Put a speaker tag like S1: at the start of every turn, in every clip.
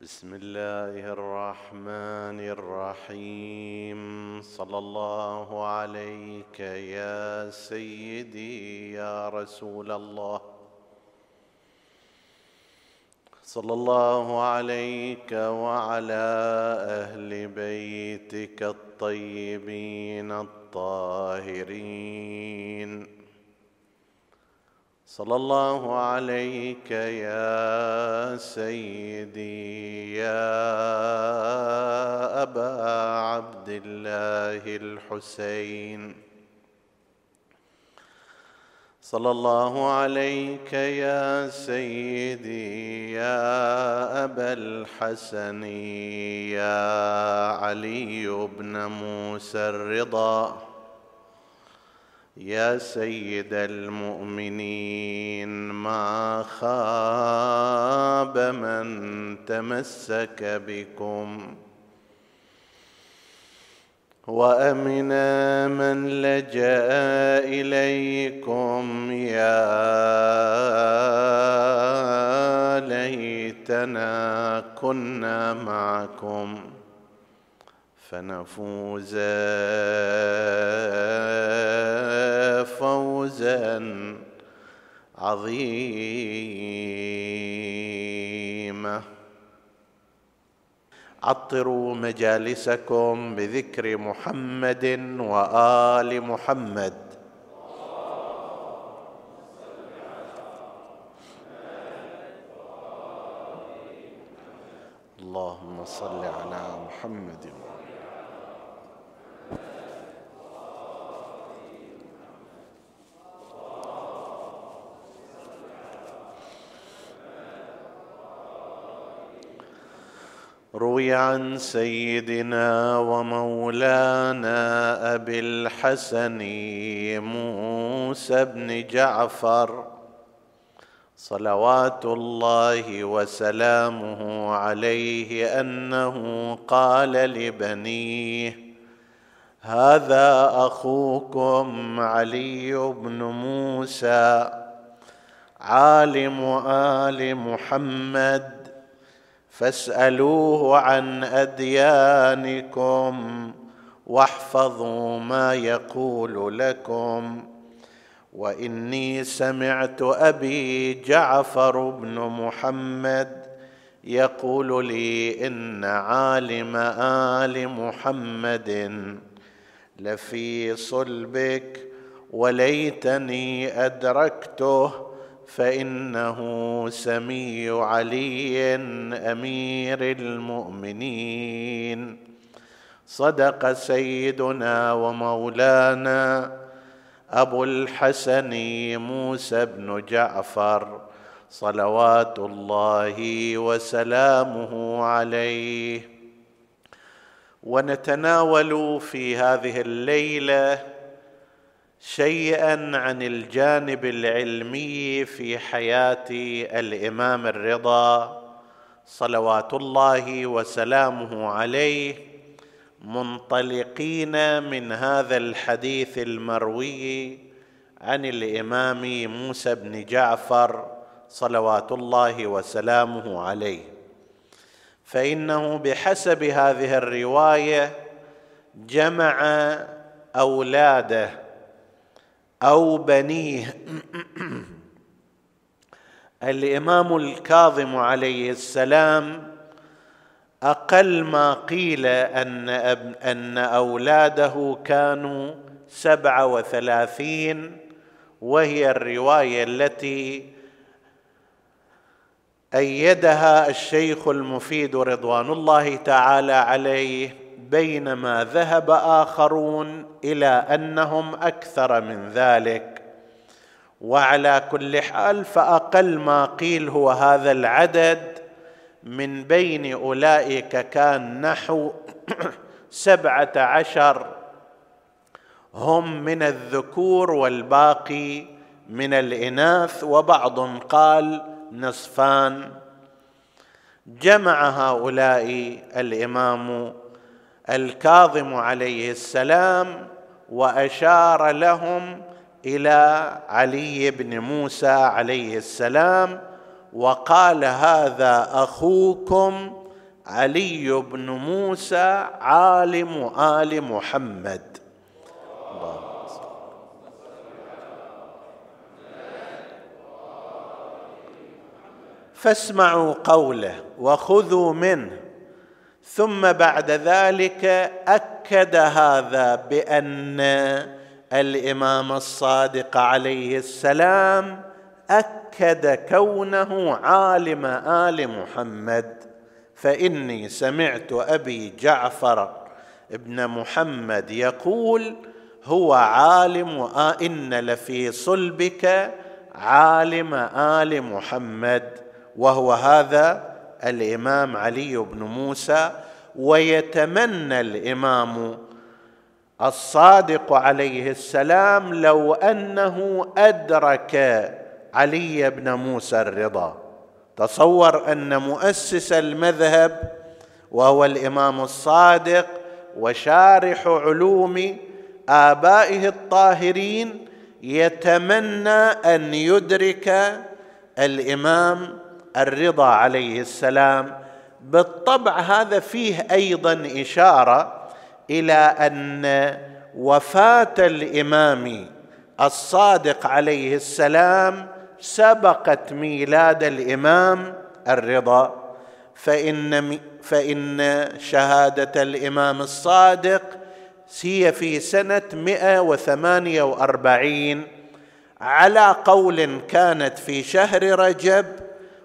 S1: بسم الله الرحمن الرحيم. صلى الله عليك يا سيدي يا رسول الله. صلى الله عليك وعلى أهل بيتك الطيبين الطاهرين. صلى الله عليك يا سيدي يا أبا عبد الله الحسين. صلى الله عليك يا سيدي يا أبا الحسن يا علي بن موسى الرضا. يا سيد المؤمنين ما خاب من تمسك بكم. وأمن من لجأ إليكم يا ليتنا كنا معكم. فنفوز فوزا عظيما. عطروا مجالسكم بذكر محمد وآل محمد. اللهم صل على محمد. روي عن سيدنا ومولانا أبي الحسن موسى بن جعفر. صلوات الله وسلامه عليه أنه قال لبنيه هذا أخوكم علي بن موسى عالم آل محمد فاسألوه عن أديانكم واحفظوا ما يقول لكم. وإني سمعت أبي جعفر بن محمد يقول لي إن عالم آل محمد لفي صلبك وليتني أدركته فإنه سمي علي أمير المؤمنين. صدق سيدنا ومولانا أبو الحسن موسى بن جعفر صلوات الله وسلامه عليه. ونتناول في هذه الليلة شيئا عن الجانب العلمي في حياة الإمام الرضا صلوات الله وسلامه عليه منطلقين من هذا الحديث المروي عن الإمام موسى بن جعفر صلوات الله وسلامه عليه. فإنه بحسب هذه الرواية جمع أولاده أو بنيه. الإمام الكاظم عليه السلام أقل ما قيل أن أن أولاده كانوا سبعه وثلاثين وهي الرواية التي أيدها الشيخ المفيد رضوان الله تعالى عليه بينما ذهب آخرون إلى أنهم أكثر من ذلك. وعلى كل حال فأقل ما قيل هو هذا العدد من بين أولئك كان نحو سبعة عشر. هم من الذكور والباقي من الإناث وبعض قال نصفان. جمع هؤلاء الإمام الكاظم عليه السلام وأشار لهم إلى علي بن موسى عليه السلام وقال هذا أخوكم علي بن موسى عالم آل محمد. فاسمعوا قوله وخذوا منه. ثم بعد ذلك أكد هذا بأن الإمام الصادق عليه السلام أكد كونه عالم آل محمد. فإني سمعت أبي جعفر ابن محمد يقول هو عالم إن لفي صلبك عالم آل محمد وهو هذا الإمام علي بن موسى ويتمنى الإمام الصادق عليه السلام لو أنه أدرك علي بن موسى الرضا. تصور أن مؤسس المذهب وهو الإمام الصادق وشارح علوم آبائه الطاهرين يتمنى أن يدرك الإمام الرضا عليه السلام بالطبع هذا فيه أيضا إشارة إلى أن وفاة الإمام الصادق عليه السلام سبقت ميلاد الإمام الرضا. فإن فإن شهادة الإمام الصادق هي في سنة 148 على قول كانت في شهر رجب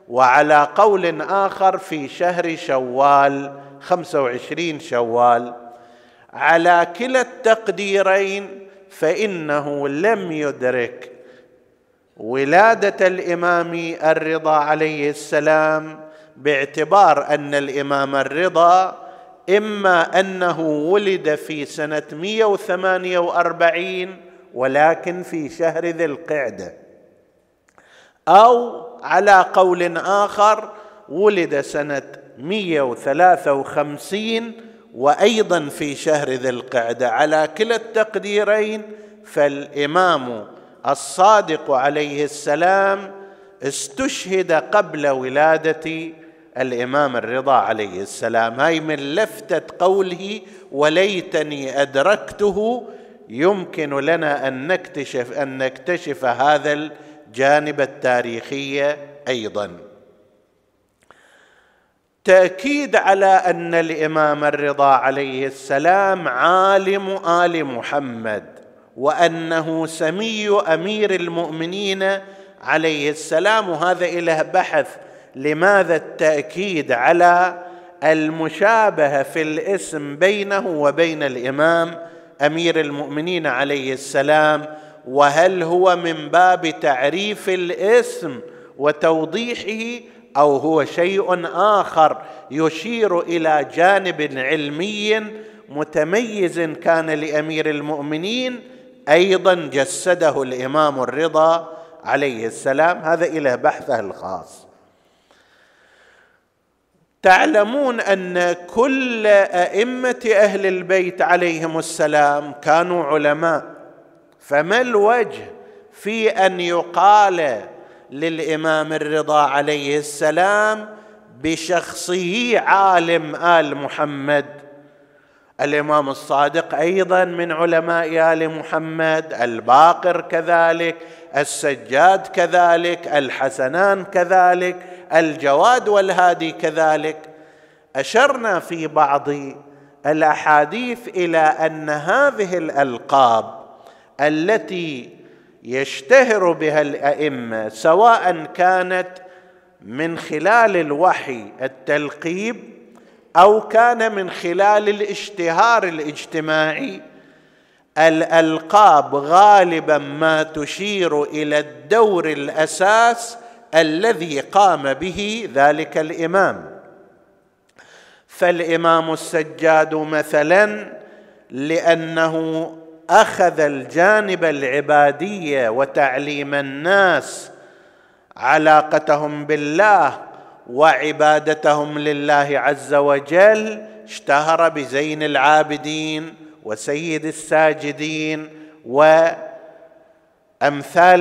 S1: وعلى قول آخر في شهر شوال خمسة وعشرين شوال على كلا التقديرين فإنه لم يدرك ولادة الإمام الرضا عليه السلام باعتبار أن الإمام الرضا إما أنه ولد في سنة 148 ولكن في شهر ذي القعدة أو على قول آخر ولد سنة 153 وأيضا في شهر ذي القعدة. على كلا التقديرين فالإمام الصادق عليه السلام استشهد قبل ولادة الإمام الرضا عليه السلام. هاي من لفتة قوله وليتني أدركته يمكن لنا أن نكتشف أن نكتشف هذا الجانب التاريخي أيضا. تأكيد على أن الإمام الرضا عليه السلام عالم آل محمد وأنه سمي أمير المؤمنين عليه السلام. وهذا إله بحث لماذا التأكيد على المشابهة في الاسم بينه وبين الإمام أمير المؤمنين عليه السلام؟ وهل هو من باب تعريف الاسم وتوضيحه أو هو شيء آخر يشير إلى جانب علمي متميز كان لأمير المؤمنين؟ أيضا جسده الإمام الرضا عليه السلام. هذا إلى بحثه الخاص. تعلمون أن كل أئمة أهل البيت عليهم السلام كانوا علماء. فما الوجه في أن يقال للإمام الرضا عليه السلام بشخصه عالم آل محمد؟ الإمام الصادق أيضا من علماء آل محمد الباقر كذلك السجاد كذلك الحسنان كذلك الجواد والهادي كذلك. أشرنا في بعض الأحاديث إلى أن هذه الألقاب التي يشتهر بها الأئمة سواء كانت من خلال الوحي التلقيب أو كان من خلال الاشتهار الاجتماعي الألقاب غالبا ما تشير إلى الدور الأساس الذي قام به ذلك الإمام. فالإمام السجاد مثلا لأنه أخذ الجانب العباديه وتعليم الناس علاقتهم بالله وعبادتهم لله عز وجل اشتهر بزين العابدين وسيد الساجدين وأمثال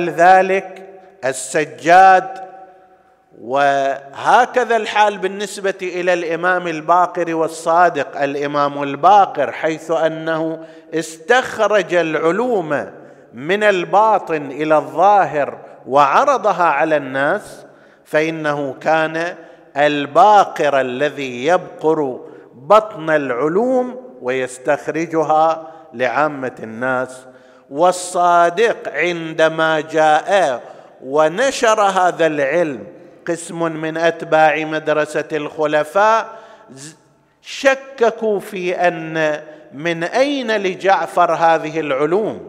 S1: ذلك السجاد وهكذا الحال بالنسبة إلى الإمام الباقر والصادق. الإمام الباقر حيث أنه استخرج العلوم من الباطن إلى الظاهر وعرضها على الناس فإنه كان الباقر الذي يبقر بطن العلوم ويستخرجها لعامة الناس. والصادق عندما جاء ونشر هذا العلم قسم من أتباع مدرسة الخلفاء شككوا في أن من أين لجعفر هذه العلوم؟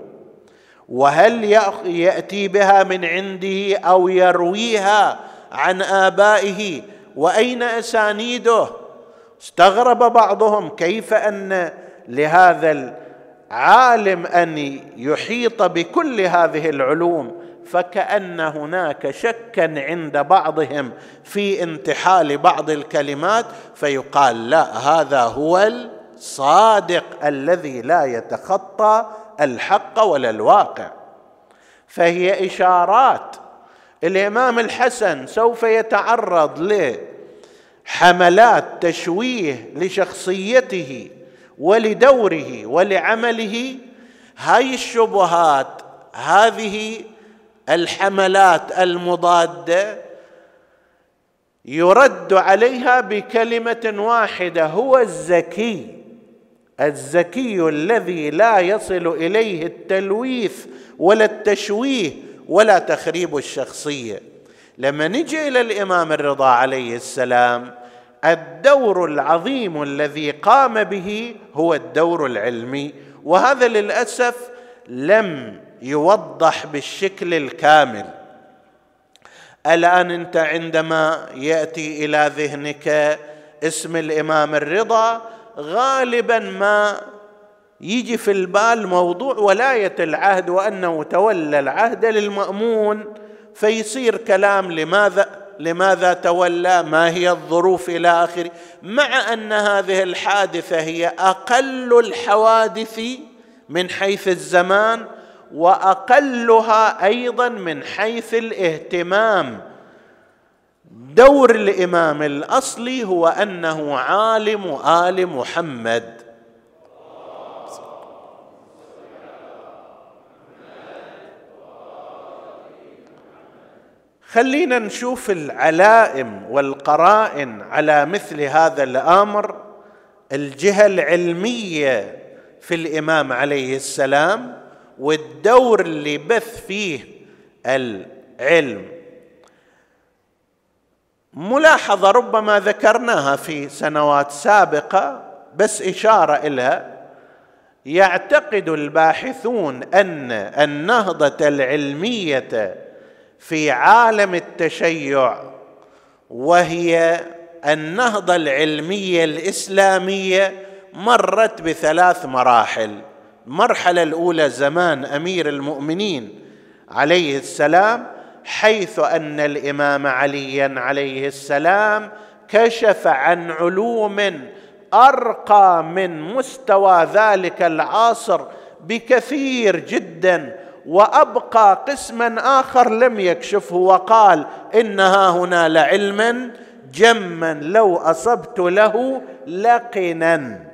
S1: وهل يأتي بها من عنده أو يرويها عن آبائه؟ وأين أسانيده؟ استغرب بعضهم كيف أن لهذا العالم أن يحيط بكل هذه العلوم؟ فكأن هناك شكا عند بعضهم في انتحال بعض الكلمات فيقال لا هذا هو الصادق الذي لا يتخطى الحق ولا الواقع. فهي إشارات. الإمام الحسن سوف يتعرض لحملات تشويه لشخصيته ولدوره ولعمله. هاي الشبهات هذه الحملات المضادة يرد عليها بكلمة واحدة هو الزكي. الزكي الذي لا يصل إليه التلويث ولا التشويه ولا تخريب الشخصية. لما نجي إلى الإمام الرضا عليه السلام الدور العظيم الذي قام به هو الدور العلمي وهذا للأسف لم يوضح بالشكل الكامل. الان أنت عندما يأتي إلى ذهنك اسم الإمام الرضا غالبا ما يجي في البال موضوع ولاية العهد وأنه تولى العهد للمأمون فيصير كلام لماذا لماذا تولى ما هي الظروف إلى آخره. مع أن هذه الحادثة هي أقل الحوادث من حيث الزمان وأقلها أيضا من حيث الاهتمام. دور الإمام الأصلي هو أنه عالم آل محمد. خلينا نشوف العلائم والقرائن على مثل هذا الأمر. الجهة العلمية في الإمام عليه السلام والدور اللي بث فيه العلم. ملاحظة ربما ذكرناها في سنوات سابقة بس إشارة الها يعتقد الباحثون أن النهضة العلمية في عالم التشيع وهي النهضة العلمية الإسلامية مرت بثلاث مراحل. المرحله الأولى زمان أمير المؤمنين عليه السلام حيث أن الإمام عليا عليه السلام كشف عن علوم أرقى من مستوى ذلك العصر بكثير جدا وأبقى قسما آخر لم يكشفه وقال إنها هنا لعلما جما لو أصبت له لقنا.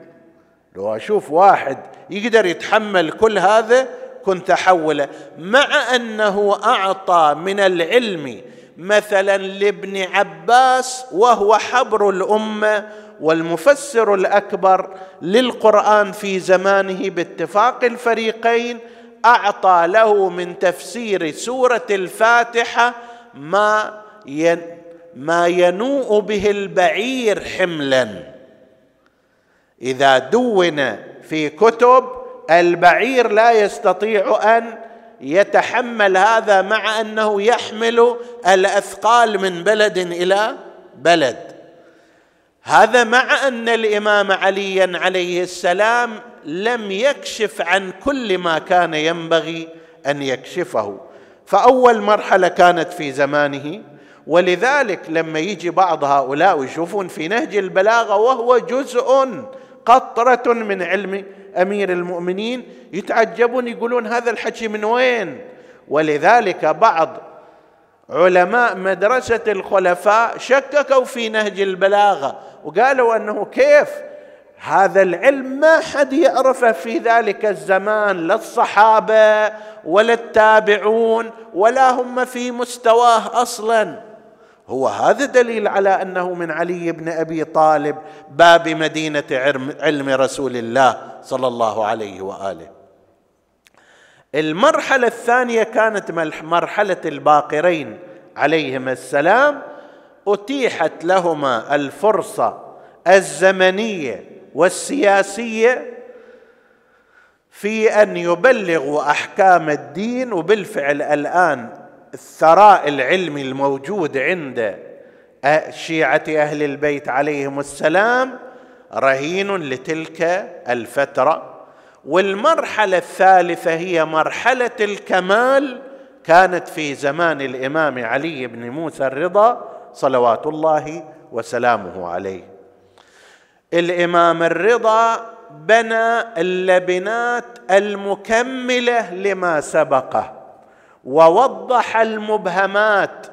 S1: لو أشوف واحد يقدر يتحمل كل هذا كنت أحوله. مع أنه أعطى من العلم مثلا لابن عباس وهو حبر الأمة والمفسر الأكبر للقرآن في زمانه باتفاق الفريقين أعطى له من تفسير سورة الفاتحة ما ما ينوء به البعير حملا. إذا دون في كتب البعير لا يستطيع أن يتحمل هذا مع أنه يحمل الأثقال من بلد إلى بلد. هذا مع أن الإمام عليا عليه السلام لم يكشف عن كل ما كان ينبغي أن يكشفه. فأول مرحلة كانت في زمانه ولذلك لما يجي بعض هؤلاء ويشوفون في نهج البلاغة وهو جزء قطرة من علم أمير المؤمنين يتعجبون يقولون هذا الحكي من وين؟ ولذلك بعض علماء مدرسة الخلفاء شككوا في نهج البلاغة وقالوا أنه كيف؟ هذا العلم ما حد يعرفه في ذلك الزمان لا الصحابة ولا التابعون ولا هم في مستواه أصلا. هو هذا دليل على أنه من علي بن أبي طالب باب مدينة علم رسول الله صلى الله عليه وآله. المرحلة الثانية كانت مرحلة الباقرين عليهما السلام. أتيحت لهما الفرصة الزمنية والسياسية في أن يبلغوا أحكام الدين وبالفعل الآن الثراء العلمي الموجود عند شيعة أهل البيت عليهم السلام رهين لتلك الفترة والمرحلة الثالثة هي مرحلة الكمال كانت في زمان الإمام علي بن موسى الرضا صلوات الله وسلامه عليه. الإمام الرضا بنى اللبنات المكملة لما سبقه. ووضح المبهمات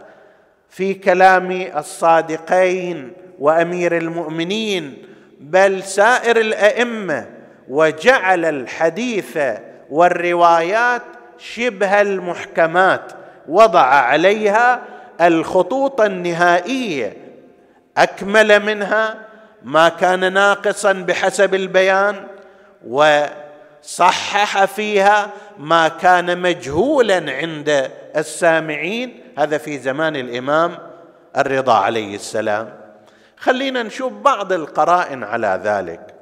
S1: في كلام الصادقين وأمير المؤمنين بل سائر الأئمة وجعل الحديث والروايات شبه المحكمات وضع عليها الخطوط النهائية. أكمل منها ما كان ناقصا بحسب البيان وصحح فيها ما كان مجهولا عند السامعين هذا في زمان الإمام الرضا عليه السلام. خلينا نشوف بعض القرائن على ذلك.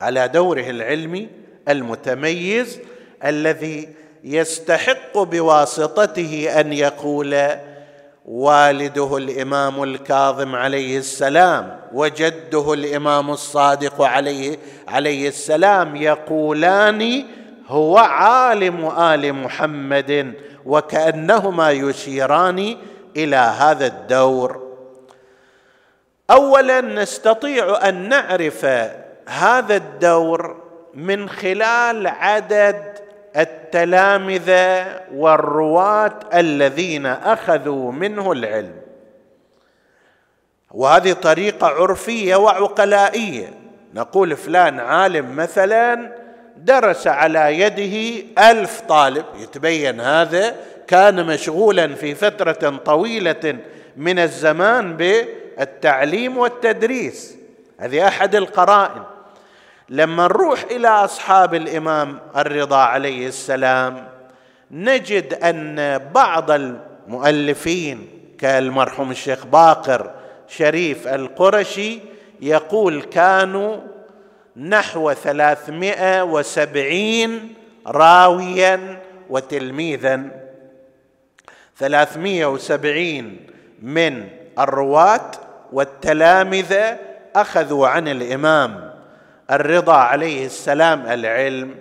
S1: على دوره العلمي المتميز الذي يستحق بواسطته أن يقول والده الإمام الكاظم عليه السلام وجده الإمام الصادق عليه عليه السلام يقولان هو عالم آل محمد وكأنهما يشيران إلى هذا الدور. اولا نستطيع أن نعرف هذا الدور من خلال عدد التلامذة والرواة الذين أخذوا منه العلم. وهذه طريقة عرفية وعقلائية. نقول فلان عالم مثلا درس على يده ألف طالب. يتبين هذا كان مشغولا في فترة طويلة من الزمان بالتعليم والتدريس. هذه أحد القرائن. لما نروح إلى أصحاب الإمام الرضا عليه السلام نجد أن بعض المؤلفين كالمرحوم الشيخ باقر شريف القرشي يقول كانوا نحو ثلاثمائة وسبعين راويا وتلميذا. ثلاثمائة وسبعين من الرواة والتلامذة أخذوا عن الإمام. الرضا عليه السلام العلم.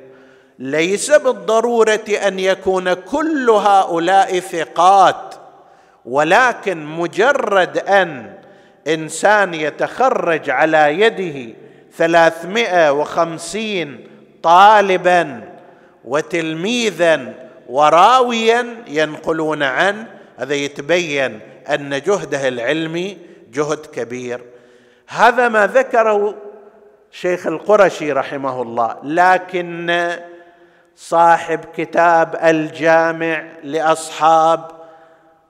S1: ليس بالضرورة أن يكون كل هؤلاء ثقات ولكن مجرد أن إنسان يتخرج على يده ثلاثمائة وخمسين طالبا وتلميذا وراويا ينقلون عنه هذا يتبين أن جهده العلمي جهد كبير. هذا ما ذكره شيخ القرشي رحمه الله لكن صاحب كتاب الجامع لأصحاب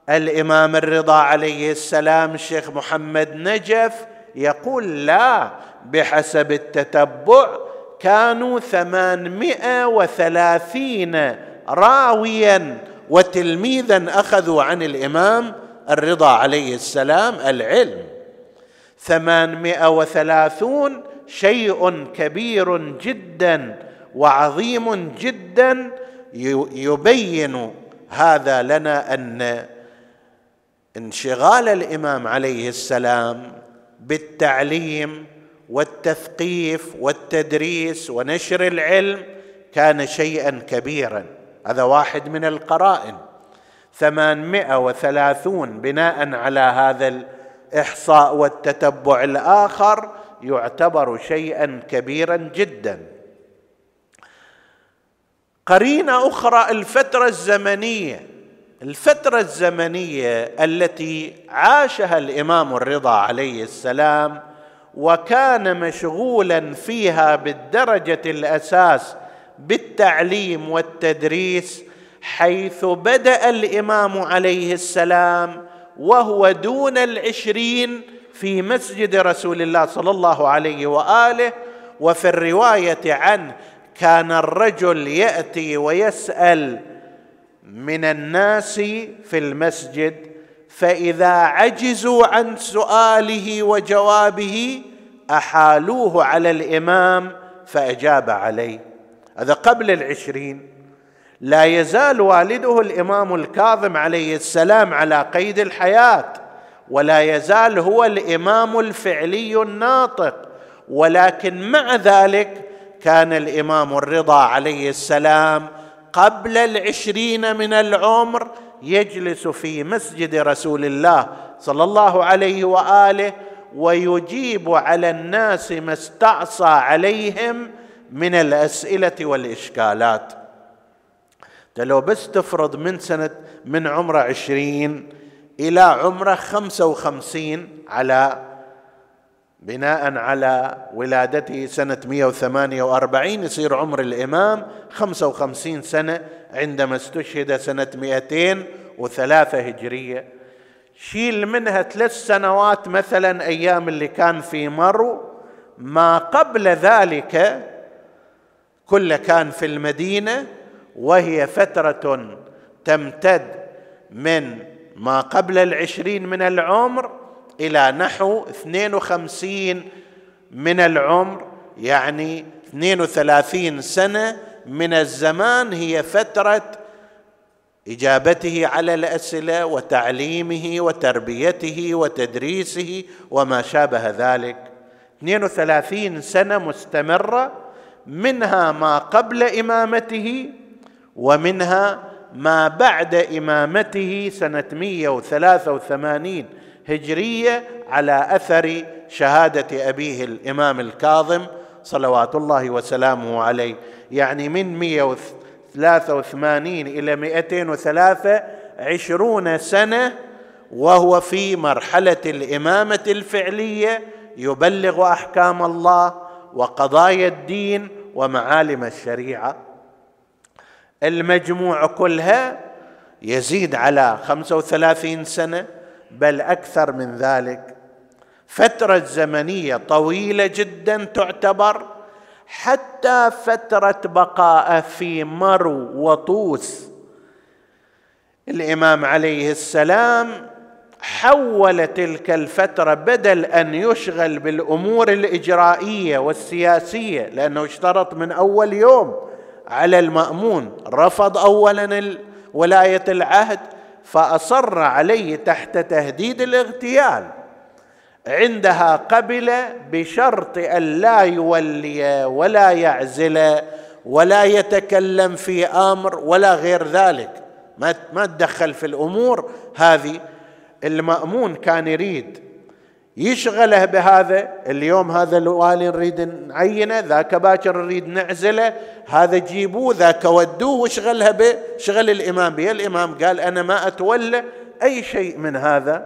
S1: الإمام الرضا عليه السلام الشيخ محمد نجف يقول لا بحسب التتبع كانوا ثمانمائة وثلاثين راويا وتلميذا أخذوا عن الإمام الرضا عليه السلام العلم. ثمانمائة وثلاثون شيء كبير جدا وعظيم جدا يبين هذا لنا أن انشغال الإمام عليه السلام بالتعليم والتثقيف والتدريس ونشر العلم كان شيئا كبيرا. هذا واحد من القرائن. ثمانمائة وثلاثون بناء على هذا الإحصاء والتتبع الآخر يعتبر شيئا كبيرا جدا. قرينة أخرى الفترة الزمنية. الفترة الزمنية التي عاشها الإمام الرضا عليه السلام وكان مشغولا فيها بالدرجة الأساس بالتعليم والتدريس حيث بدأ الإمام عليه السلام وهو دون العشرين في مسجد رسول الله صلى الله عليه وآله. وفي الرواية عنه كان الرجل يأتي ويسأل من الناس في المسجد فإذا عجزوا عن سؤاله وجوابه أحالوه على الإمام فأجاب عليه. هذا قبل العشرين. لا يزال والده الإمام الكاظم عليه السلام على قيد الحياة ولا يزال هو الإمام الفعلي الناطق. ولكن مع ذلك كان الإمام الرضا عليه السلام قبل العشرين من العمر يجلس في مسجد رسول الله صلى الله عليه وآله ويجيب على الناس ما استعصى عليهم من الأسئلة والإشكالات. لو بس تفرض من سنة من عمره عشرين إلى عمره خمسة وخمسين على بناء على ولادته سنة 148 يصير عمر الإمام 55 سنة عندما استشهد سنة 203 هجرية. شيل منها ثلاث سنوات مثلا أيام اللي كان في مرو. ما قبل ذلك كله كان في المدينة وهي فترة تمتد من ما قبل العشرين من العمر إلى نحو 52 من العمر يعني 32 سنة من الزمان هي فترة إجابته على الأسئلة وتعليمه وتربيته وتدريسه وما شابه ذلك. 32 سنة مستمرة منها ما قبل إمامته ومنها ما بعد إمامته سنة 183 هجرية على أثر شهادة أبيه الإمام الكاظم صلوات الله وسلامه عليه. يعني من 183 إلى 203 عشرون سنة وهو في مرحلة الإمامة الفعلية يبلغ أحكام الله وقضايا الدين ومعالم الشريعة. المجموع كلها يزيد على 35 سنة بل أكثر من ذلك. فترة زمنية طويلة جدا تعتبر حتى فترة بقاءه في مرو وطوس. الإمام عليه السلام حول تلك الفترة بدل أن يشغل بالأمور الإجرائية والسياسية لأنه اشترط من أول يوم على المأمون رفض اولا ولاية العهد فأصر عليه تحت تهديد الاغتيال. عندها قبل بشرط أن لا يولي ولا يعزل ولا يتكلم في أمر ولا غير ذلك. ما ما تدخل في الأمور هذه. المأمون كان يريد يشغله بهذا اليوم هذا الوالي نريد نعينه ذاك باكر نريد نعزله هذا جيبوه ذاك ودوه وشغلها بشغل الإمام به الإمام قال أنا ما أتولى أي شيء من هذا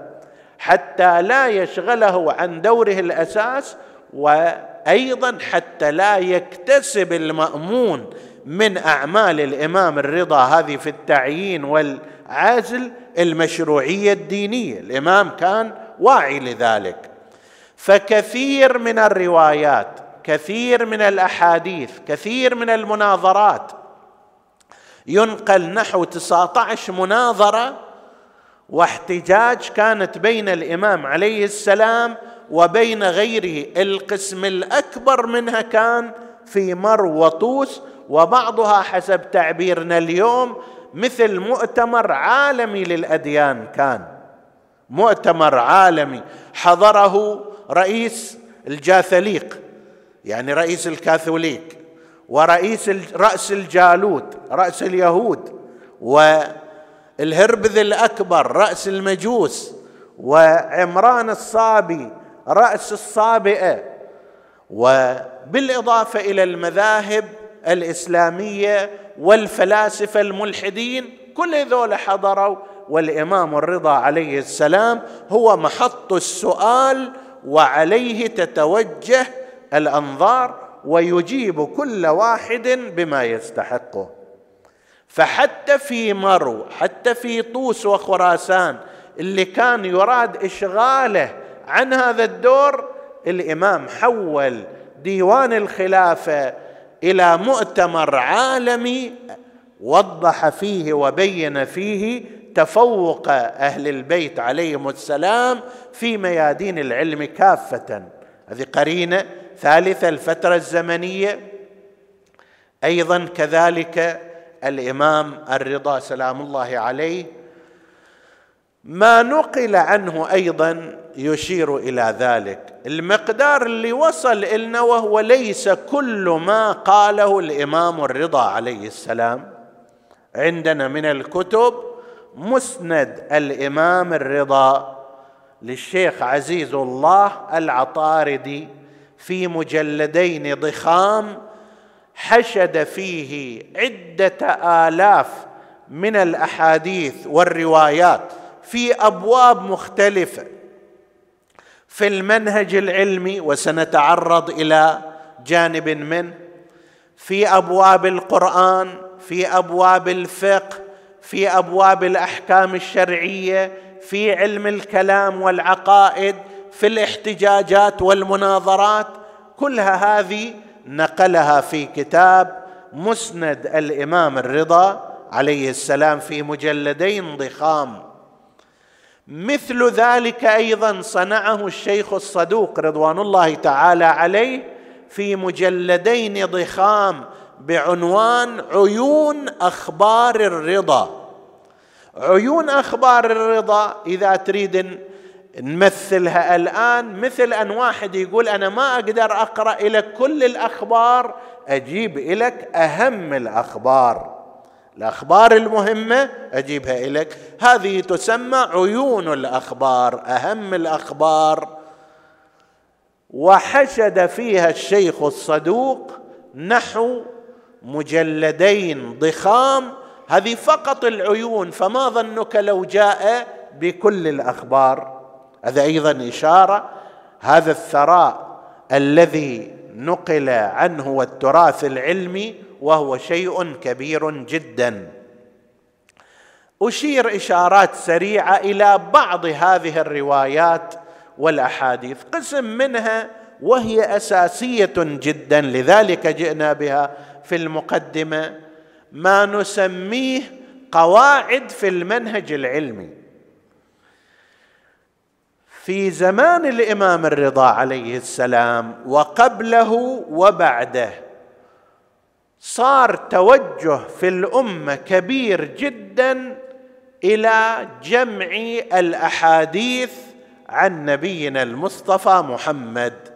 S1: حتى لا يشغله عن دوره الأساس وأيضا حتى لا يكتسب المأمون من أعمال الإمام الرضا هذه في التعيين والعزل المشروعية الدينية. الإمام كان واعي لذلك. فكثير من الروايات كثير من الأحاديث كثير من المناظرات ينقل نحو 19 مناظرة واحتجاج كانت بين الإمام عليه السلام وبين غيره. القسم الأكبر منها كان في مرو وطوس وبعضها حسب تعبيرنا اليوم مثل مؤتمر عالمي للأديان كان. مؤتمر عالمي حضره رئيس الجاثليق يعني رئيس الكاثوليك ورئيس رأس الجالوت رأس اليهود والهربذ الأكبر رأس المجوس وعمران الصابي رأس الصابئة وبالإضافة إلى المذاهب الإسلامية والفلاسفة الملحدين كل ذول حضروا والإمام الرضا عليه السلام هو محط السؤال وعليه تتوجه الأنظار ويجيب كل واحد بما يستحقه. فحتى في مرو حتى في طوس وخراسان اللي كان يراد إشغاله عن هذا الدور الإمام حول ديوان الخلافة إلى مؤتمر عالمي وضح فيه وبين فيه تفوق أهل البيت عليهم السلام في ميادين العلم كافة. هذه قرينة ثالثة الفترة الزمنية. أيضا كذلك الإمام الرضا سلام الله عليه. ما نقل عنه أيضا يشير إلى ذلك. المقدار اللي وصل إلنا وهو ليس كل ما قاله الإمام الرضا عليه السلام. عندنا من الكتب مسند الإمام الرضا للشيخ عزيز الله العطاردي في مجلدين ضخام حشد فيه عدة آلاف من الأحاديث والروايات في أبواب مختلفة. في المنهج العلمي وسنتعرض إلى جانب منه في أبواب القرآن في أبواب الفقه في أبواب الأحكام الشرعية في علم الكلام والعقائد في الاحتجاجات والمناظرات كلها هذه نقلها في كتاب مسند الإمام الرضا عليه السلام في مجلدين ضخام. مثل ذلك أيضا صنعه الشيخ الصدوق رضوان الله تعالى عليه في مجلدين ضخام بعنوان عيون أخبار الرضا. عيون أخبار الرضا إذا تريد نمثلها الآن مثل أن واحد يقول أنا ما أقدر أقرأ لك كل الأخبار أجيب لك أهم الأخبار. الأخبار المهمة أجيبها لك هذه تسمى عيون الأخبار أهم الأخبار. وحشد فيها الشيخ الصدوق نحو مجلدين ضخام هذه فقط العيون فما ظنك لو جاء بكل الأخبار؟ هذا أيضا إشارة. هذا الثراء الذي نقل عنه والتراث العلمي وهو شيء كبير جدا. أشير إشارات سريعة إلى بعض هذه الروايات والأحاديث. قسم منها وهي أساسية جدا لذلك جئنا بها. في المقدمة ما نسميه قواعد في المنهج العلمي. في زمان الإمام الرضا عليه السلام وقبله وبعده صار توجه في الأمة كبير جدا إلى جمع الأحاديث عن نبينا المصطفى محمد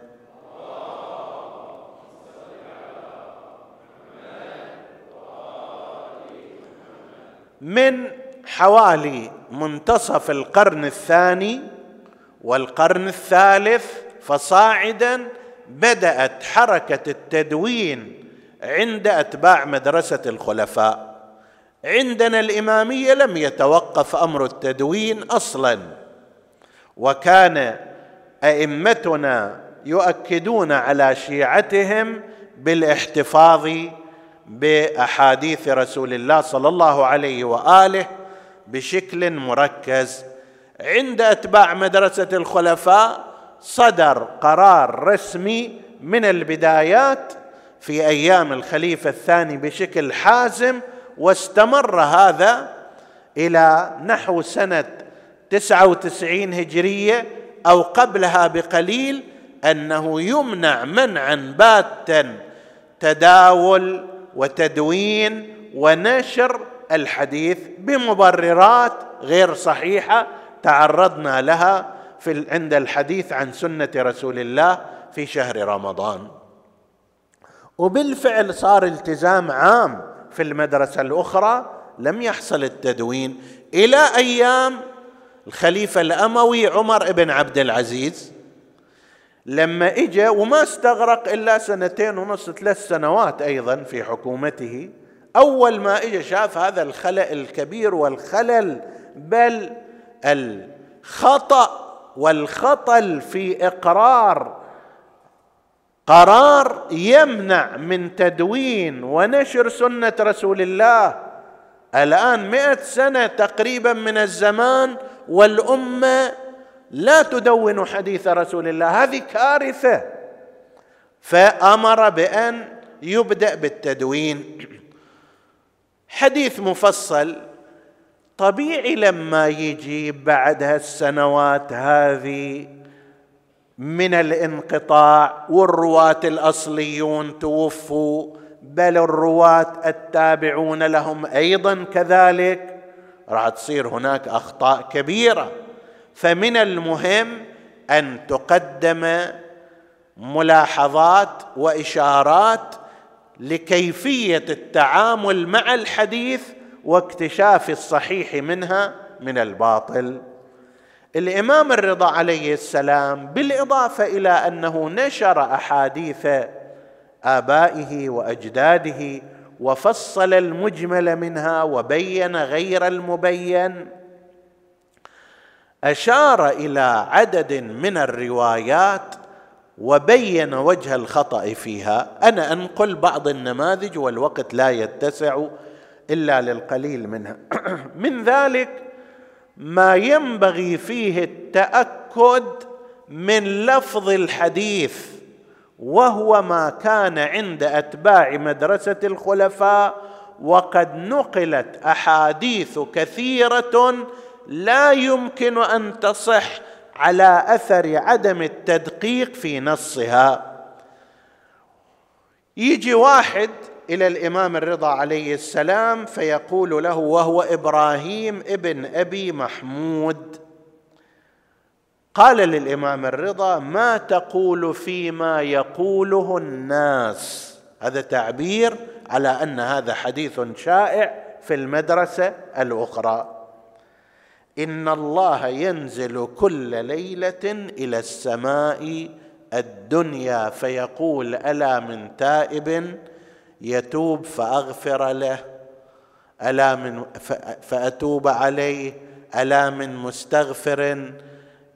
S1: من حوالي منتصف القرن الثاني والقرن الثالث فصاعدا بدأت حركة التدوين عند أتباع مدرسة الخلفاء. عندنا الإمامية لم يتوقف أمر التدوين أصلا وكان أئمتنا يؤكدون على شيعتهم بالاحتفاظ بأحاديث رسول الله صلى الله عليه وآله بشكل مركز. عند أتباع مدرسة الخلفاء صدر قرار رسمي من البدايات في أيام الخليفة الثاني بشكل حازم واستمر هذا إلى نحو سنة تسعة وتسعين هجرية أو قبلها بقليل أنه يمنع منعا باتا تداول وتدوين ونشر الحديث بمبررات غير صحيحة تعرضنا لها في عند الحديث عن سنة رسول الله في شهر رمضان. وبالفعل صار التزام عام في المدرسة الأخرى لم يحصل التدوين. إلى أيام الخليفة الأموي عمر بن عبد العزيز لما اجى وما استغرق إلا سنتين ونص ثلاث سنوات أيضا في حكومته أول ما اجى شاف هذا الخلل الكبير والخلل بل الخطأ والخطل في إقرار قرار يمنع من تدوين ونشر سنة رسول الله. الآن مئة سنة تقريبا من الزمان والأمة لا تدون حديث رسول الله. هذه كارثة. فأمر بأن يبدأ بالتدوين. حديث مفصل. طبيعي لما يجي بعد هالسنوات هذه من الانقطاع والرواة الأصليون توفوا بل الرواة التابعون لهم أيضا كذلك. راح تصير هناك أخطاء كبيرة. فمن المهم أن تقدم ملاحظات وإشارات لكيفية التعامل مع الحديث واكتشاف الصحيح منها من الباطل. الإمام الرضا عليه السلام بالإضافة إلى أنه نشر أحاديث آبائه وأجداده وفصل المجمل منها وبين غير المبين أشار إلى عدد من الروايات وبين وجه الخطأ فيها. أنا أنقل بعض النماذج والوقت لا يتسع إلا للقليل منها. من ذلك ما ينبغي فيه التأكد من لفظ الحديث وهو ما كان عند أتباع مدرسة الخلفاء وقد نقلت أحاديث كثيرة لا يمكن أن تصح على أثر عدم التدقيق في نصها. يجي واحد إلى الإمام الرضا عليه السلام فيقول له وهو إبراهيم ابن أبي محمود. قال للإمام الرضا ما تقول فيما يقوله الناس؟ هذا تعبير على أن هذا حديث شائع في المدرسة الأخرى. إن الله ينزل كل ليلة إلى السماء الدنيا فيقول ألا من تائب يتوب فأغفر له ألا من فأتوب عليه ألا من مستغفر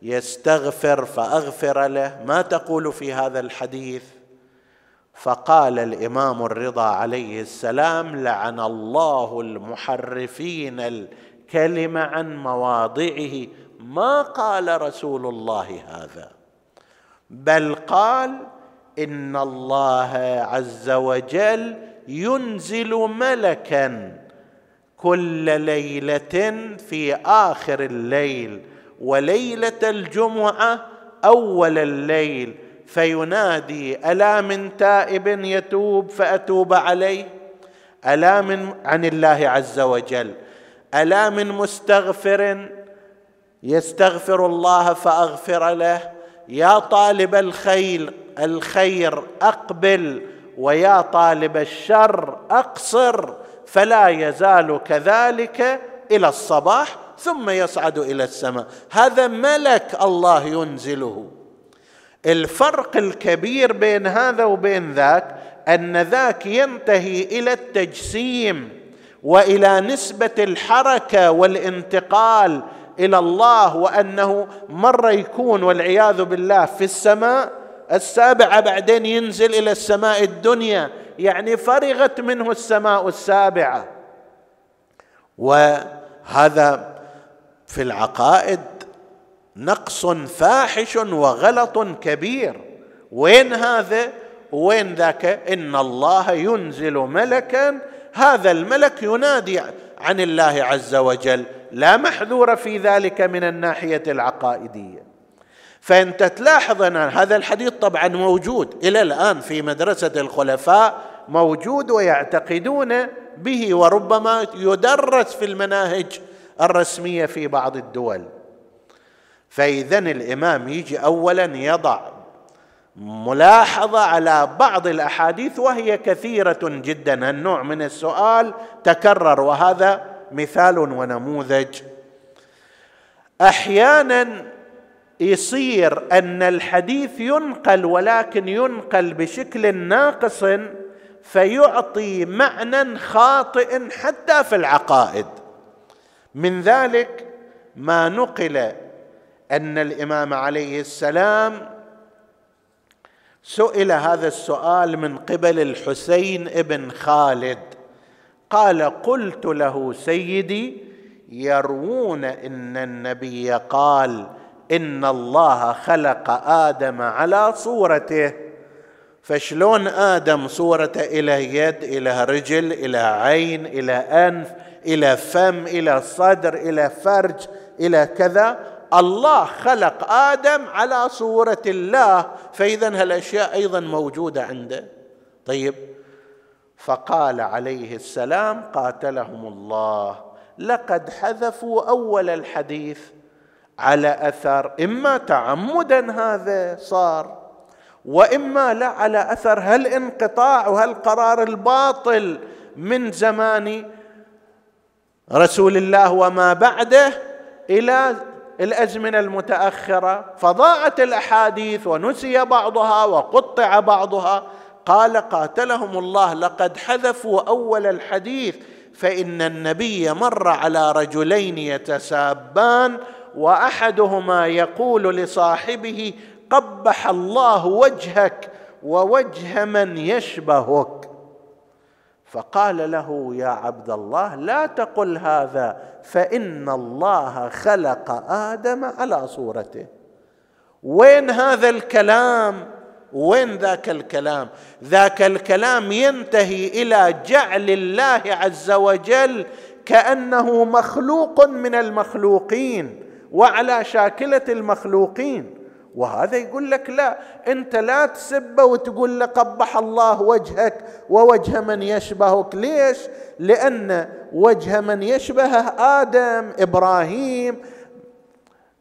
S1: يستغفر فأغفر له. ما تقول في هذا الحديث؟ فقال الإمام الرضا عليه السلام لعن الله المحرفين الكلمة عن مواضعه ما قال رسول الله هذا. بل قال إن الله عز وجل ينزل ملكا كل ليلة في آخر الليل وليلة الجمعة أول الليل فينادي ألا من تائب يتوب فأتوب عليه؟ ألا من عن الله عز وجل؟ ألا من مستغفر يستغفر الله فأغفر له؟ يا طالب الخير الخير أقبل ويا طالب الشر أقصر فلا يزال كذلك إلى الصباح ثم يصعد إلى السماء. هذا ملك الله ينزله. الفرق الكبير بين هذا وبين ذاك أن ذاك ينتهي إلى التجسيم. وإلى نسبة الحركة والانتقال إلى الله وأنه مره يكون والعياذ بالله في السماء السابعة بعدين ينزل إلى السماء الدنيا يعني فرغت منه السماء السابعة. وهذا في العقائد نقص فاحش وغلط كبير. وين هذا؟ وين ذاك؟ إن الله ينزل ملكا هذا الملك ينادي عن الله عز وجل لا محذور في ذلك من الناحية العقائدية. فانت تلاحظ أن هذا الحديث طبعا موجود إلى الآن في مدرسة الخلفاء موجود ويعتقدون به وربما يدرس في المناهج الرسمية في بعض الدول. فاذا الإمام يجي اولا يضع ملاحظة على بعض الأحاديث وهي كثيرة جدا. النوع من السؤال تكرر وهذا مثال ونموذج. أحيانا يصير أن الحديث ينقل ولكن ينقل بشكل ناقص فيعطي معنى خاطئ حتى في العقائد. من ذلك ما نقل أن الإمام عليه السلام سئل هذا السؤال من قبل الحسين ابن خالد. قال قلت له سيدي يروون إن النبي قال إن الله خلق آدم على صورته. فشلون آدم صورته إلى يد إلى رجل إلى عين إلى أنف إلى فم إلى صدر إلى فرج إلى كذا؟ الله خلق آدم على صورة الله فاذا هالأشياء أيضا موجودة عنده. طيب فقال عليه السلام قاتلهم الله. لقد حذفوا أول الحديث على أثر إما تعمدا هذا صار وإما لا على أثر هالانقطاع وهالقرار الباطل من زمان رسول الله وما بعده إلى الأزمنة المتأخرة فضاعت الأحاديث ونسي بعضها وقطع بعضها. قال قاتلهم الله لقد حذفوا أول الحديث فإن النبي مر على رجلين يتسابان وأحدهما يقول لصاحبه قبح الله وجهك ووجه من يشبهك. فقال له يا عبد الله لا تقل هذا فإن الله خلق آدم على صورته. وين هذا الكلام؟ وين ذاك الكلام؟ ذاك الكلام ينتهي إلى جعل الله عز وجل كأنه مخلوق من المخلوقين وعلى شاكلة المخلوقين. وهذا يقول لك لا انت لا تسبه وتقول له قبح الله وجهك ووجه من يشبهك. ليش؟ لأن وجه من يشبهه آدم إبراهيم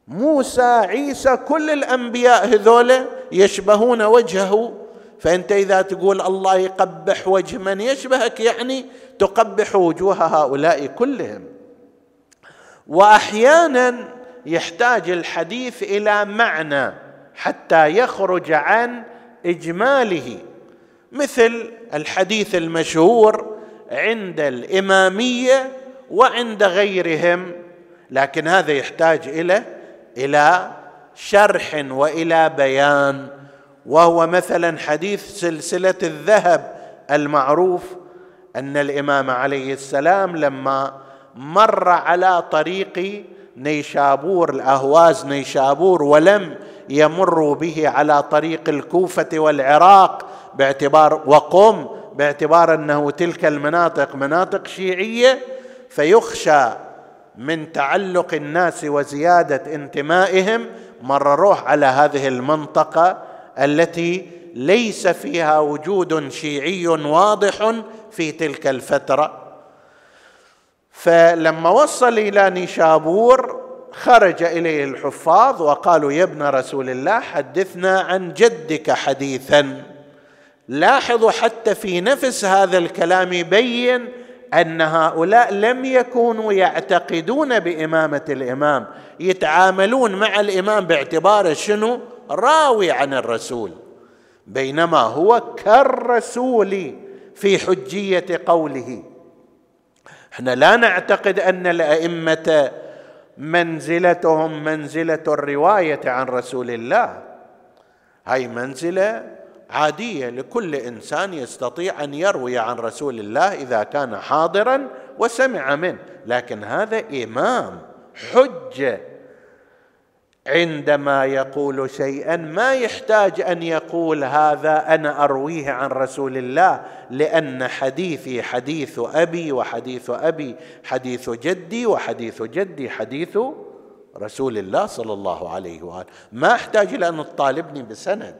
S1: موسى عيسى كل الأنبياء هذولا يشبهون وجهه. فأنت إذا تقول الله يقبح وجه من يشبهك يعني تقبح وجوه هؤلاء كلهم. واحيانا يحتاج الحديث إلى معنى حتى يخرج عن إجماله. مثل الحديث المشهور عند الإمامية وعند غيرهم لكن هذا يحتاج إلى إلى شرح وإلى بيان. وهو مثلا حديث سلسلة الذهب المعروف أن الإمام عليه السلام لما مر على طريق نيشابور الأهواز نيشابور ولم يمروا به على طريق الكوفة والعراق باعتبار وقم باعتبار أنه تلك المناطق مناطق شيعية فيخشى من تعلق الناس وزيادة انتمائهم مرروه على هذه المنطقة التي ليس فيها وجود شيعي واضح في تلك الفترة. فلما وصل إلى نيشابور خرج إليه الحفاظ وقالوا يا ابن رسول الله حدثنا عن جدك حديثا. لاحظوا حتى في نفس هذا الكلام يبين أن هؤلاء لم يكونوا يعتقدون بإمامة الإمام يتعاملون مع الإمام باعتباره شنو؟ راوي عن الرسول. بينما هو كالرسول في حجية قوله. إحنا لا نعتقد أن الأئمة منزلتهم منزلة الرواية عن رسول الله. هاي منزلة عادية لكل إنسان يستطيع أن يروي عن رسول الله إذا كان حاضرا وسمع منه لكن هذا إمام حجة عندما يقول شيئا ما يحتاج أن يقول هذا أنا أرويه عن رسول الله لأن حديثي حديث أبي وحديث أبي حديث جدي وحديث جدي حديث رسول الله صلى الله عليه وآله. ما أحتاج إلى أن تطالبني بسند.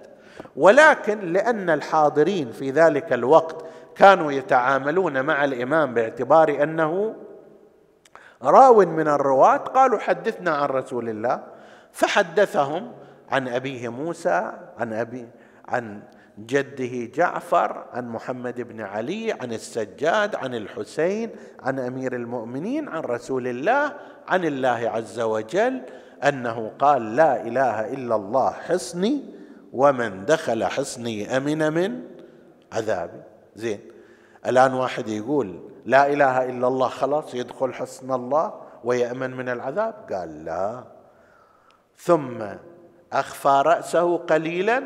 S1: ولكن لأن الحاضرين في ذلك الوقت كانوا يتعاملون مع الإمام باعتبار أنه راو من الرواة قالوا حدثنا عن رسول الله. فحدثهم عن أبيه موسى عن أبي عن جده جعفر عن محمد بن علي عن السجاد عن الحسين عن أمير المؤمنين عن رسول الله عن الله عز وجل أنه قال لا إله إلا الله حصني ومن دخل حصني أمن من عذابي. زين. الآن واحد يقول لا إله إلا الله خلاص يدخل حسن الله ويأمن من العذاب. قال لا. ثم أخفى رأسه قليلا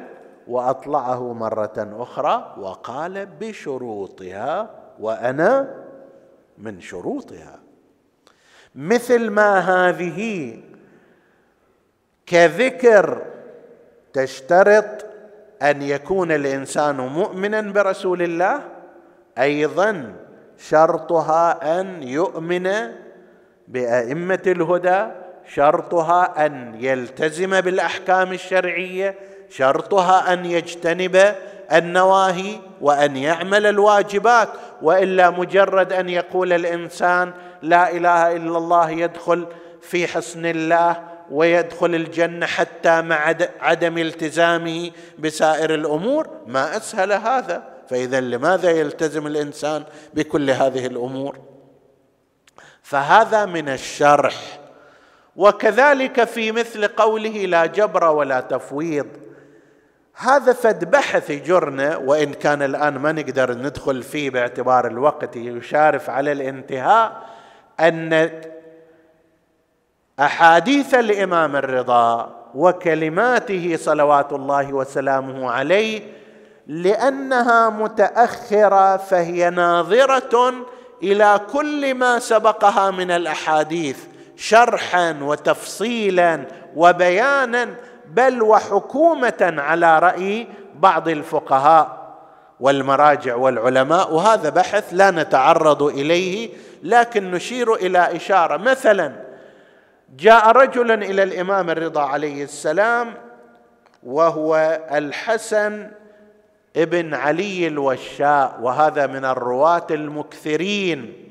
S1: وأطلعه مرة أخرى وقال بشروطها وأنا من شروطها. مثل ما هذه كذكر تشترط أن يكون الإنسان مؤمنا برسول الله أيضا شرطها أن يؤمن بأئمة الهدى شرطها أن يلتزم بالأحكام الشرعية شرطها أن يجتنب النواهي وأن يعمل الواجبات وإلا مجرد أن يقول الإنسان لا إله إلا الله يدخل في حسن الله ويدخل الجنة حتى مع عدم التزامه بسائر الأمور ما أسهل هذا. فإذا لماذا يلتزم الإنسان بكل هذه الأمور؟ فهذا من الشرح وكذلك في مثل قوله لا جبر ولا تفويض. هذا فد بحث يجرنا وإن كان الآن ما نقدر ندخل فيه باعتبار الوقت يشارف على الانتهاء أن أحاديث الإمام الرضا وكلماته صلوات الله وسلامه عليه لأنها متأخرة فهي ناظرة إلى كل ما سبقها من الأحاديث. شرحا وتفصيلا وبيانا بل وحكومة على رأي بعض الفقهاء والمراجع والعلماء. وهذا بحث لا نتعرض إليه لكن نشير إلى إشارة. مثلا جاء رجل إلى الإمام الرضا عليه السلام وهو الحسن ابن علي الوشاء وهذا من الرواة المكثرين.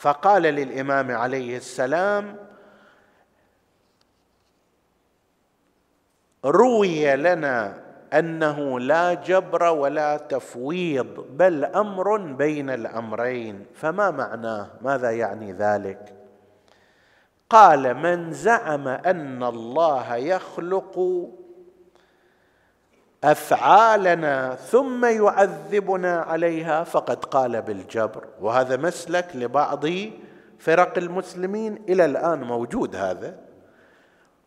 S1: فقال للإمام عليه السلام روي لنا أنه لا جبر ولا تفويض بل أمر بين الأمرين فما معناه؟ ماذا يعني ذلك؟ قال من زعم أن الله يخلق أفعالنا ثم يعذبنا عليها فقد قال بالجبر. وهذا مسلك لبعض فرق المسلمين إلى الآن موجود هذا.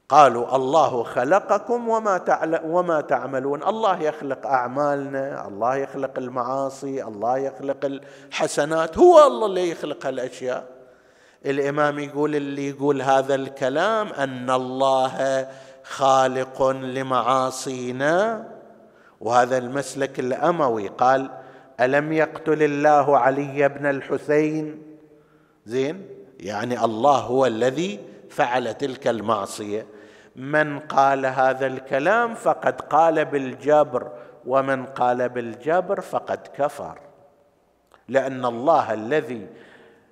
S1: قالوا الله خلقكم وما وما تعملون. الله يخلق أعمالنا الله يخلق المعاصي الله يخلق الحسنات. هو الله اللي يخلق هالأشياء. الإمام يقول اللي يقول هذا الكلام أن الله خالق لمعاصينا وهذا المسلك الأموي قال ألم يقتل الله علي بن الحسين؟ زين يعني الله هو الذي فعل تلك المعصية. من قال هذا الكلام فقد قال بالجبر ومن قال بالجبر فقد كفر. لأن الله الذي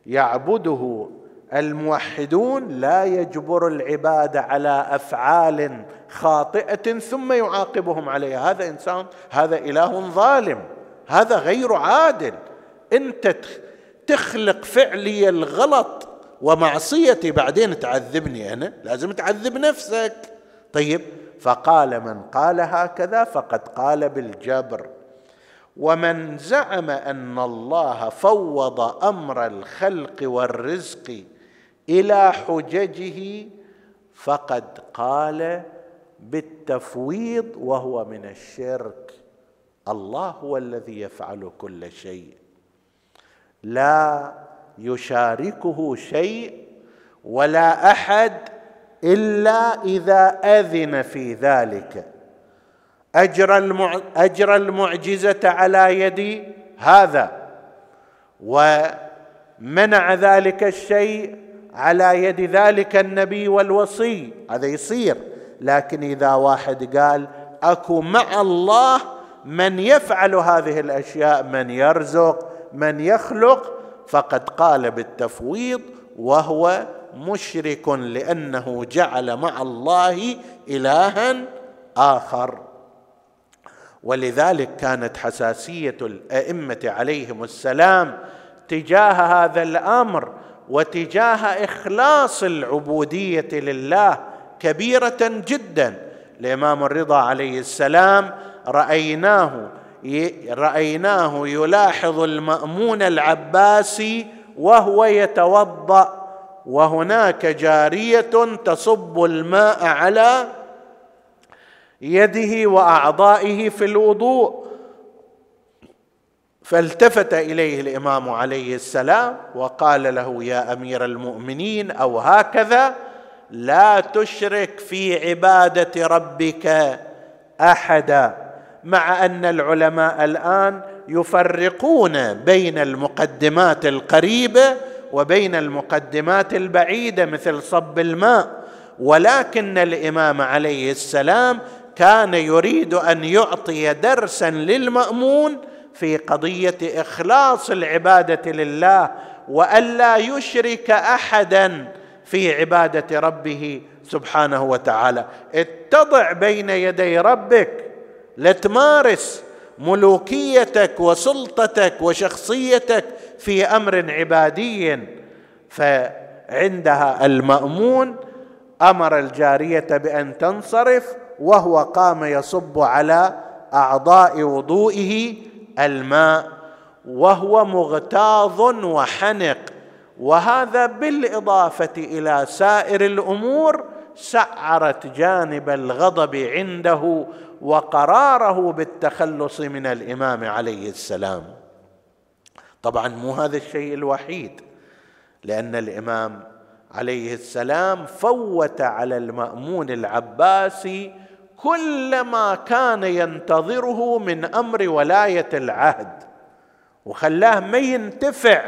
S1: يعبده الموحدون لا يجبر العباد على أفعال خاطئة ثم يعاقبهم عليها. هذا إنسان هذا إله ظالم هذا غير عادل. أنت تخلق فعلي الغلط ومعصيتي بعدين تعذبني أنا؟ لازم تعذب نفسك. طيب فقال من قال هكذا فقد قال بالجبر. ومن زعم أن الله فوض أمر الخلق والرزق إلى حججه فقد قال بالتفويض وهو من الشرك. الله هو الذي يفعل كل شيء. لا يشاركه شيء ولا أحد إلا إذا أذن في ذلك. اجرى المعجزة على يد هذا. ومنع ذلك الشيء على يد ذلك النبي والوصي. هذا يصير. لكن إذا واحد قال أكو مع الله من يفعل هذه الأشياء من يرزق من يخلق فقد قال بالتفويض وهو مشرك لأنه جعل مع الله إلها آخر. ولذلك كانت حساسية الأئمة عليهم السلام تجاه هذا الأمر وتجاه إخلاص العبودية لله كبيرة جدا. الإمام الرضا عليه السلام رأيناه رأيناه يلاحظ المأمون العباسي وهو يتوضأ وهناك جارية تصب الماء على يده وأعضائه في الوضوء. فالتفت إليه الإمام عليه السلام وقال له يا أمير المؤمنين أو هكذا لا تشرك في عبادة ربك أحدا مع أن العلماء الآن يفرقون بين المقدمات القريبة وبين المقدمات البعيدة مثل صب الماء. ولكن الإمام عليه السلام كان يريد أن يعطي درسا للمأمون في قضية إخلاص العبادة لله وألا يشرك أحدا في عبادة ربه سبحانه وتعالى. اتضع بين يدي ربك لتمارس ملوكيتك وسلطتك وشخصيتك في أمر عبادي فعندها المأمون أمر الجارية بأن تنصرف وهو قام يصب على أعضاء وضوئه الماء وهو مغتاظ وحنق. وهذا بالإضافة إلى سائر الأمور سعرت جانب الغضب عنده وقراره بالتخلص من الإمام عليه السلام. طبعا مو هذا الشيء الوحيد لأن الإمام عليه السلام فوت على المأمون العباسي كل ما كان ينتظره من أمر ولاية العهد. وخلاه ما ينتفع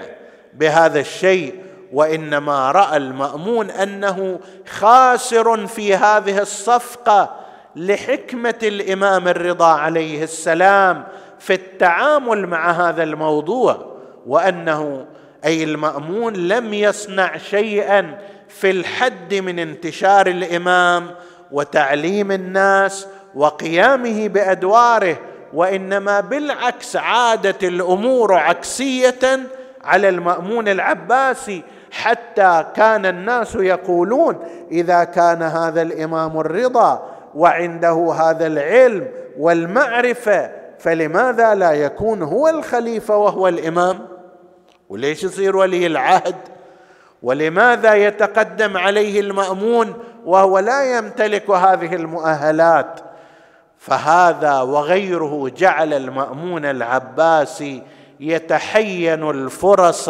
S1: بهذا الشيء وإنما رأى المأمون أنه خاسر في هذه الصفقة لحكمة الإمام الرضا عليه السلام في التعامل مع هذا الموضوع وأنه أي المأمون لم يصنع شيئا في الحد من انتشار الإمام وتعليم الناس وقيامه بأدواره وإنما بالعكس عادت الأمور عكسية على المأمون العباسي حتى كان الناس يقولون إذا كان هذا الإمام الرضا وعنده هذا العلم والمعرفة فلماذا لا يكون هو الخليفة وهو الإمام؟ وليش يصير ولي العهد؟ ولماذا يتقدم عليه المأمون وهو لا يمتلك هذه المؤهلات. فهذا وغيره جعل المأمون العباسي يتحين الفرص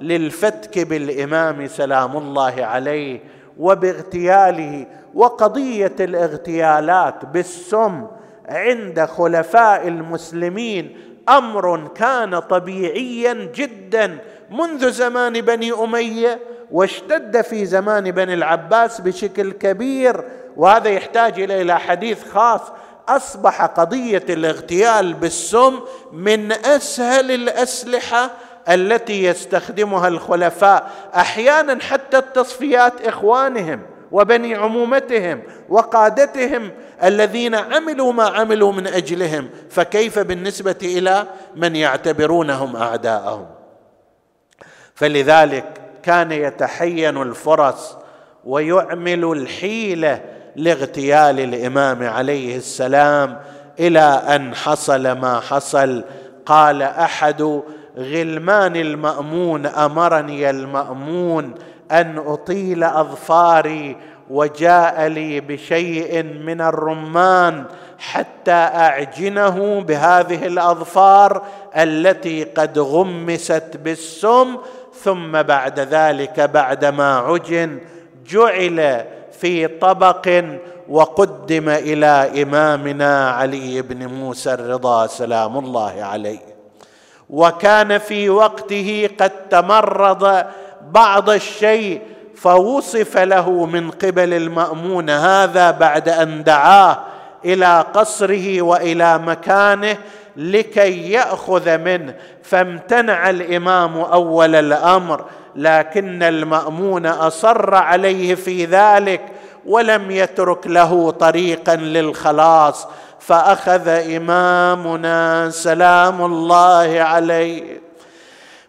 S1: للفتك بالإمام سلام الله عليه وباغتياله وقضية الاغتيالات بالسم عند خلفاء المسلمين. أمر كان طبيعيا جدا منذ زمان بني أمية واشتد في زمان بني العباس بشكل كبير وهذا يحتاج إلى حديث خاص. أصبح قضية الاغتيال بالسم من أسهل الأسلحة التي يستخدمها الخلفاء. أحيانا حتى التصفيات إخوانهم وبني عمومتهم وقادتهم الذين عملوا ما عملوا من أجلهم. فكيف بالنسبة إلى من يعتبرونهم أعداءهم؟ فلذلك كان يتحين الفرص ويعمل الحيلة لاغتيال الإمام عليه السلام إلى أن حصل ما حصل. قال أحد غلمان المأمون أمرني المأمون أن أطيل أظفاري وجاء لي بشيء من الرمان حتى أعجنه بهذه الأظفار التي قد غمست بالسم ثم بعد ذلك بعدما عجن جعل في طبق وقدم إلى إمامنا علي بن موسى الرضا سلام الله عليه. وكان في وقته قد تمرض بعض الشيء فوصف له من قبل المأمون هذا بعد أن دعاه إلى قصره وإلى مكانه لكي يأخذ منه فامتنع الإمام أول الأمر لكن المأمون أصر عليه في ذلك ولم يترك له طريقا للخلاص فأخذ إمامنا سلام الله عليه.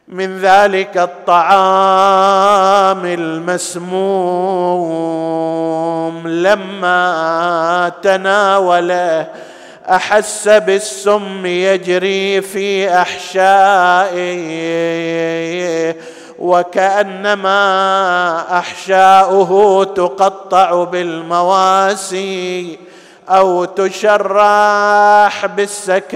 S1: من ذلك الطعام المسموم لما تناوله أحس بالسم يجري في احشائه وكأنما أحشاؤه تقطع بالمواسي أو تشرح بالسكاكين.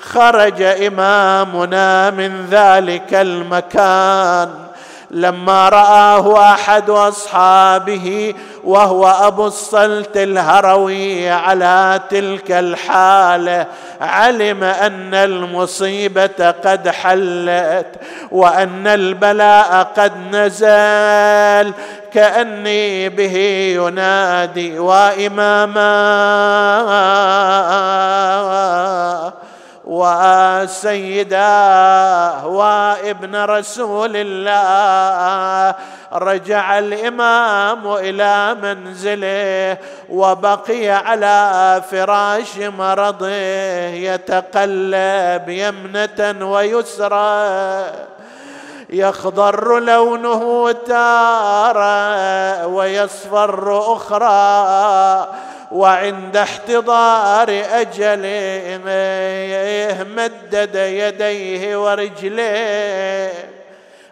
S1: خرج إمامنا من ذلك المكان لما رآه أحد أصحابه وهو أبو الصلت الهروي على تلك الحالة علم أن المصيبة قد حلت وأن البلاء قد نزل كأني به ينادي وإماما. وسيداه وابن رسول الله. رجع الإمام إلى منزله وبقي على فراش مرضه يتقلب يمنة ويسرى يخضر لونه تارة ويصفر أخرى. وعند احتضار اجله مدد يديه ورجليه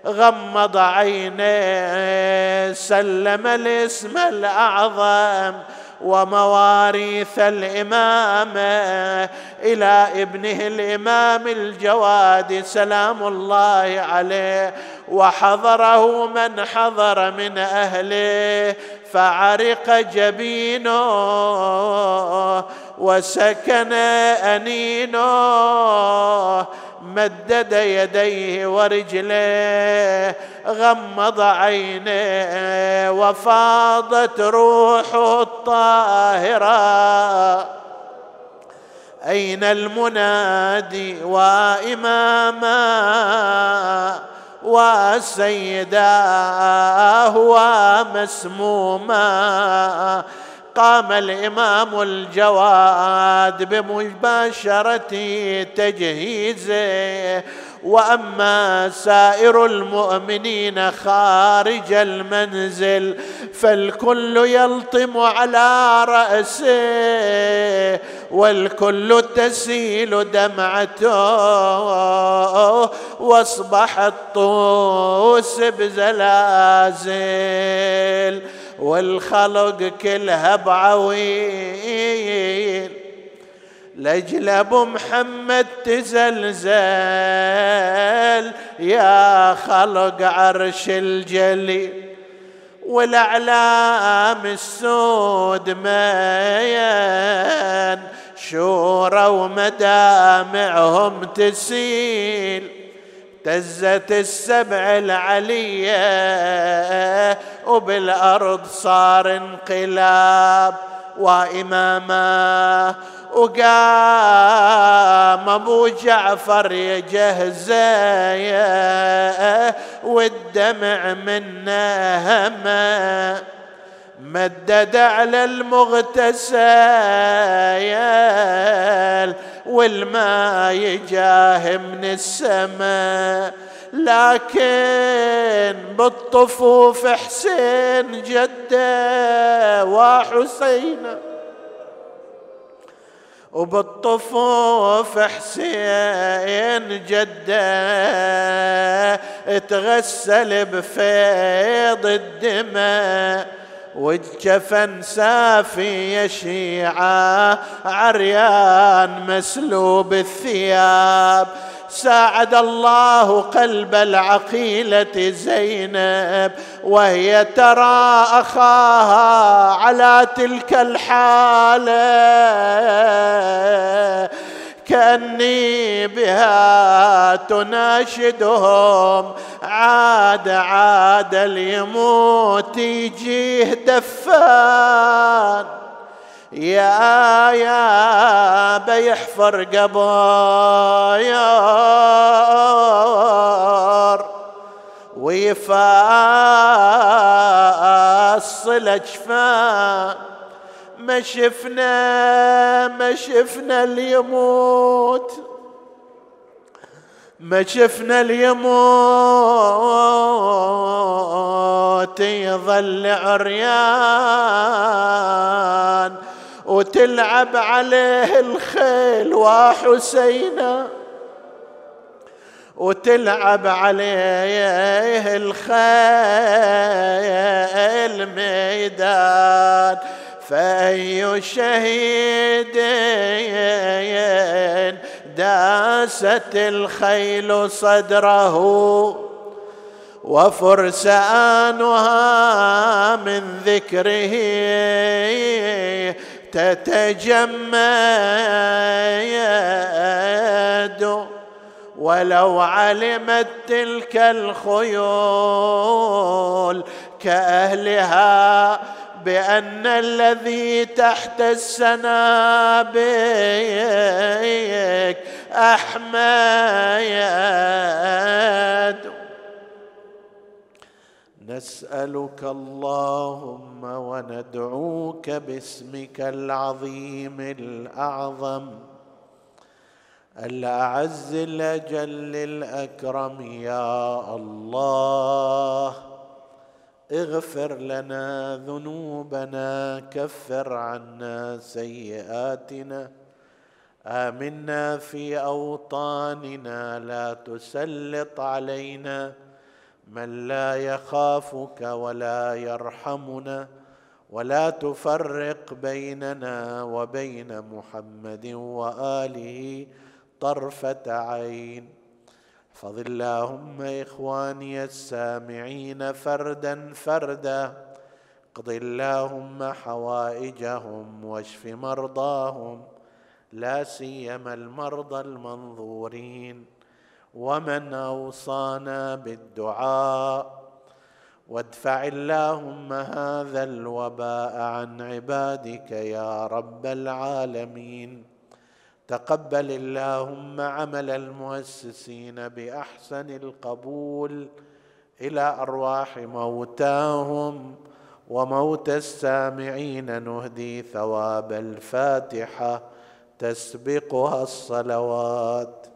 S1: غمض عينيه سلم الاسم الأعظم ومواريث الامامه إلى ابنه الإمام الجواد سلام الله عليه. وحضره من حضر من أهله فعرق جبينه وسكن أنينه مدد يديه ورجليه غمض عينيه وفاضت روحه الطاهرة. أين المنادي وإماما؟ وسيداه ومسموما قام الإمام الجواد بمباشرة تجهيزه وأما سائر المؤمنين خارج المنزل فالكل يلطم على رأسه والكل تسيل دمعته واصبح الطوس بزلازل والخلق كلها بعويل. لاجل أبو محمد تزلزل يا خلق عرش الجليل والأعلام السود مين شورى ومدامعهم تسيل تزت السبع العلية وبالأرض صار انقلاب واماما وقام أبو جعفر يجهزه والدمع منه هما مدد على المغتسل والماء يجاه من السماء. لكن بالطفوف حسين جده وحسين وبالطفوف حسين جدة تغسل بفيض الدماء والجفن سافي يشيعه عريان مسلوب الثياب. ساعد الله قلب العقيلة زينب وهي ترى أخاها على تلك الحالة. كأني بها تناشدهم عاد عاد اليموت يجيه دفان. يا يا بيحفر قباير ويفاصل اجفان ما شفنا ما شفنا اليموت. ما شفنا اليموت يظل عريان. وتلعب عليه الخيل وحسينا وتلعب عليه الخيل ميدان. فأي شهيد داست الخيل صدره. وفرسانها من ذكره تتجمد ولو علمت تلك الخيول كأهلها بأن الذي تحت السنابك أحمد نسألك اللهم وندعوك باسمك العظيم الأعظم الأعز الأجل الأكرم يا الله. اغفر لنا ذنوبنا كفر عنا سيئاتنا. آمنا في أوطاننا لا تسلط علينا. من لا يخافك ولا يرحمنا ولا تفرق بيننا وبين محمد وآله طرفة عين. احفظ اللهم إخواني السامعين فردا فردا اقض اللهم حوائجهم واشف مرضاهم لا سيما المرضى المنظورين. ومن أوصانا بالدعاء. وادفع اللهم هذا الوباء عن عبادك يا رب العالمين. تقبل اللهم عمل المؤسسين بأحسن القبول إلى أرواح موتاهم وموتى السامعين. نهدي ثواب الفاتحة تسبقها الصلوات.